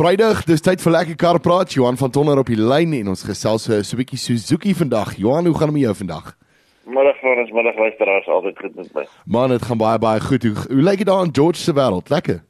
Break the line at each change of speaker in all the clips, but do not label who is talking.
Vrydag, dis tyd vir lekker kar praat. Johan van Tonner op die lyn en ons gesels so 'n bietjie Suzuki vandag. Johan, hoe gaan dit met jou vandag?
Middag vir ons, middag luisteraars, altyd goed met my.
Man, dit gaan baie baie goed. Hoe, hoe lyk dit daar in George se wêreld? Lekker.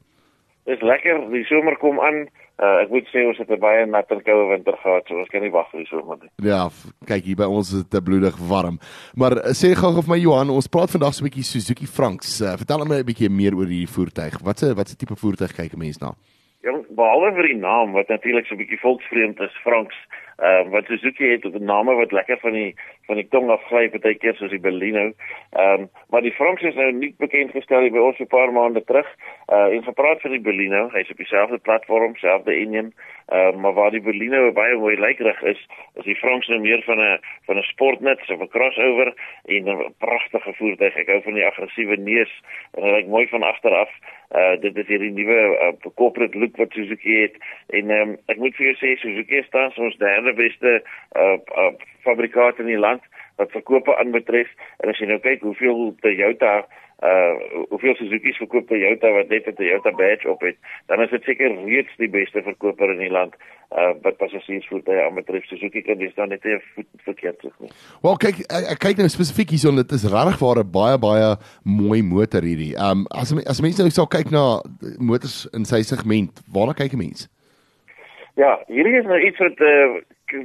Dis lekker. Die somer kom aan. Uh, ek moet sê ons het 'n baie nat en koue winter gehad, so ons kan nie wag vir die somer nie.
Ja, kyk hier by ons is dit bloedig warm. Maar uh, sê gou vir my Johan, ons praat vandag so 'n bietjie Suzuki Franks. Uh, vertel my 'n bietjie meer oor hierdie voertuig. Watse watse tipe voertuig kyk 'n mens na?
Ja, behalwe vir die naam wat natuurlik so 'n bietjie volksvreemd is, Franks. Ehm uh, wat Suzuki het op 'n name wat lekker van die van die tong af gly baie keer soos die Baleno. Ehm um, maar die Franks is nou nie bekend gestel by ons so 'n paar maande terug. Uh en gepraat van die Baleno, hy's op dieselfde platform, selfde engine. Uh, maar waar die Baleno baie mooi lykerig is, is die Franks nou meer van 'n van 'n sportnuts of 'n crossover en 'n pragtige voertuig. Ek hou van die aggressiewe neus en hy lyk mooi van agter af. Uh dit is hierdie nuwe uh, corporate look wat Suzuki het en um, ek moet vir jou sê Suzuki staan ons derde beste uh, uh fabrikant in die land wat verkope aanbetref en as jy nou kyk hoeveel Toyota uh hoeveel Suzuki's verkoop Toyota wat net 'n Toyota badge op het, dan is dit seker reeds die beste verkoper in die land uh wat passasiersvoertuie aanbetref. Suzuki kan dis dan net 'n voet verkeerd terug nie.
Wel kyk ek, ek kyk nou spesifiek hierson dit is regtig waar 'n baie baie mooi motor hierdie. Um as as mense nou sal kyk na motors in sy segment, waarna kyk 'n mens?
Ja, hierdie is nou iets wat uh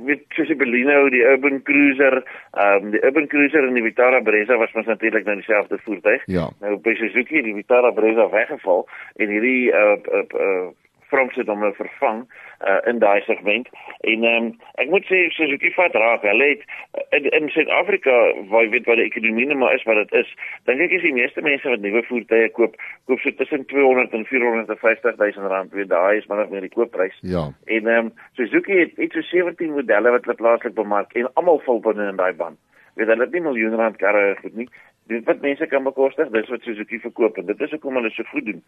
met soos die Baleno, die Urban Cruiser, ehm um, die Urban Cruiser en die Vitara Brezza was mos natuurlik nou dieselfde voertuig.
Ja.
Nou by Suzuki die Vitara Brezza weggeval en hierdie uh uh, uh Hom nou vervang uh, in daai segment. En um, ek moet sê Suzuki vat raak. Hulle het in, in Suid-Afrika waar jy weet wat die ekonomie nou maar is wat dit is dink ek is die meeste mense wat nuwe voertuie koop koop so tussen 200 en 450 000 rand. Weet daai is maar nog meer die koopprys.
Ja.
En um, Suzuki het iets so 17 modelle wat hulle plaaslik bemark en almal val binne in daai band. Weet hulle het nie miljoen rand karre goed nie dit wat mense kan bekostig, dis wat Suzuki verkoop en dit is hoekom hulle so goed doen.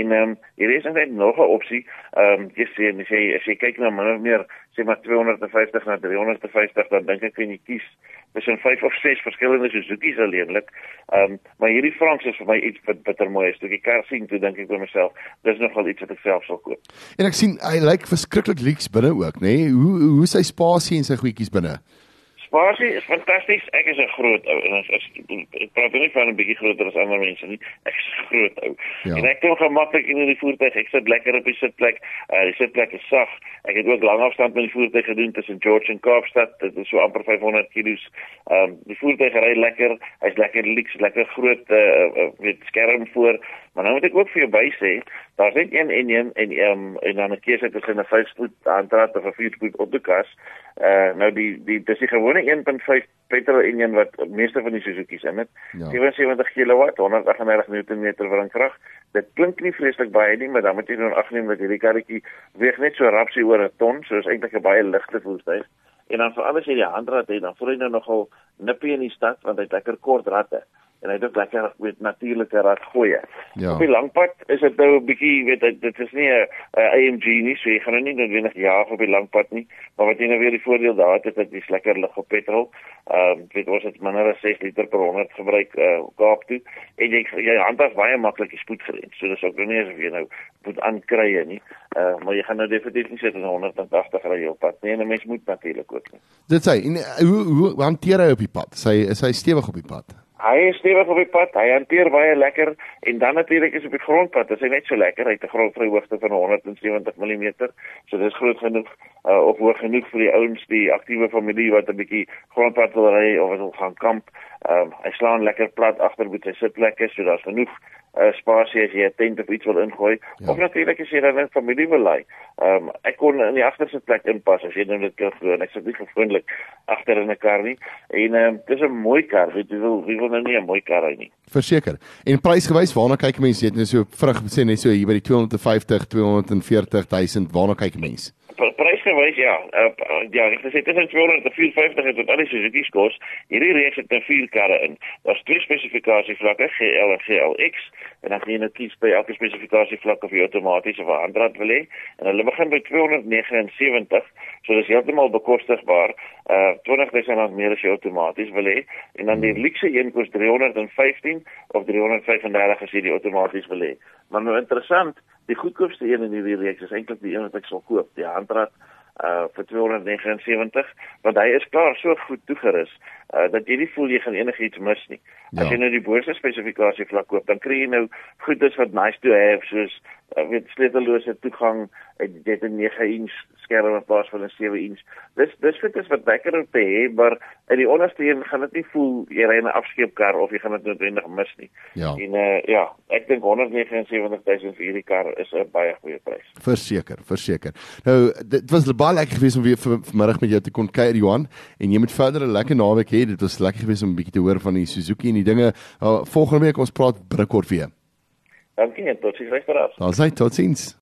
En ehm um, hier is net nog 'n opsie. Ehm um, jy as jy as jy kyk na min of meer sê maar 250 na 350 dan dink ek kan jy kies tussen 5 of 6 verskillende Suzuki's alleenlik. Ehm um, maar hierdie Franks is vir my iets wat bitter mooi is. Toe ek kar sien, toe dink ek by myself, dis nogal iets wat ek self sal koop.
En ek sien hy lyk verskriklik lyks binne ook, nê? Nee? Hoe hoe sy spasie en sy goedjies binne.
Spasie is fantasties. Ek is 'n groot ou en as, ek praat nie van 'n bietjie groter as ander mense nie. Ek is groot ou. Ja. En ek kom gemaklik in die voertuig. Ek sit lekker op die sitplek. Uh, die sitplek is sag. Ek het ook lang afstand met die voertuig gedoen tussen George en Kaapstad. Dit is so amper 500 km. Ehm um, die voertuig ry lekker. Hy's lekker lyks, lekker groot uh, uh, met skerm voor. Maar nou moet ek ook vir jou by sê, daar's net een en een en ehm en dan 'n keuse tussen 'n 5-spoed aandraad of 'n 4-spoed autokas. Uh nou die die dis die gewone 1.5 petrol enjin wat meeste van die Suzuki's in het. Ja. 77 kW, 138 Nm wringkrag. Dit klink nie vreeslik baie nie, maar dan moet jy nou agneem dat hierdie karretjie weeg net so rapsie oor 'n ton, so is eintlik 'n baie ligte voertuig. En dan vir alles jy die handrad het, dan voel jy nou nogal nippie in die stad want hy het lekker kort ratte en hy het ook lekker met natuurlike rad gooi. Ja. Op die langpad is dit nou 'n bietjie weet dit, dit is nie 'n AMG nie, so jy gaan nou nie noodwendig jaag op die langpad nie, maar wat jy nou weer die voordeel daar het, is dat dit lekker lig op petrol. Ehm uh, weet ons het minder as 6 liter per 100 gebruik uh, Kaap toe en jy jy handhaaf baie maklik die spoedgrens. So dis ook nou nie asof jy nou moet aankrye nie. Uh, maar jy gaan nou definitief nie sit in 180 ry op pad nie. En 'n mens moet natuurlik ook nie.
Dit sê, hoe hoe hanteer hy op die pad? Sy is hy stewig op die pad?
Hy is stewig op die pad. Hy hanteer baie lekker en dan natuurlik is op die grondpad. Dit is net so lekker. Hy het 'n grondvryhoogte van 170 mm. So dis groot genoeg uh, of hoog genoeg vir die ouens, die aktiewe familie wat 'n bietjie grondpad wil ry of wil gaan kamp. Ehm um, hy slaan lekker plat agter met sy sitplekke, so daar's genoeg uh, spasie as jy 'n tent of iets wil ingooi ja. of natuurlik as jy dan 'n familie wil lei. Ehm um, ek kon in die agterste plek inpas as jy nou dit kan glo. Ek sit nie gewoonlik agter in 'n kar nie. En ehm um, dis 'n mooi kar. Weet jy wil wie wil nou nie 'n mooi kar hê nie.
Verseker. En prysgewys, waarna kyk mense? Jy het net so vrug sê net so hier by die 250 240 000, waarna kyk mense?
Prysgewys ja. Uh, ja, ek sê tussen 200 en 450 het dit al die Suzuki kos. Hierdie reeks het 'n vier karre in. Daar's twee spesifikasie vlakke, GL en GLX en dan gaan jy nou kies by elke spesifikasie vlak of jy outomaties of 'n ander wil hê en hulle begin by 279 so dis heeltemal bekostigbaar uh 20000 rand meer as jy outomaties wil hê en dan die luxe een kos 315 of 335 as jy die outomaties wil hê maar nou interessant die goedkoopste een in hierdie reeks is eintlik die een wat ek sal koop die handrat uh vir 279 want hy is klaar so goed toegerus uh dat jy nie voel jy gaan enigiets mis nie. Ja. As jy nou die boonste spesifikasie vlak koop, dan kry jy nou goedes wat nice to have soos uh, weet sleutellose toegang, jy het 'n 9 inch skerm in plaas van 'n 7 inch. Dis dis is wat lekker om te hê, maar in die onderste een gaan dit nie voel jy ry 'n afskeepkar of jy gaan dit noodwendig mis nie. Ja. En uh ja, ek dink 179000 vir hierdie kar is 'n baie goeie prys.
Verseker, verseker. Nou dit was baie lekker geweest om weer vanmiddag met jou te kon kuier Johan en jy moet verder 'n lekker naweek hê. Dit was lekker geweest om 'n bietjie te hoor van die Suzuki en die dinge. Uh, volgende week ons praat binnekort weer.
Dankie en totsiens regteraf.
Daar's hy, totsiens.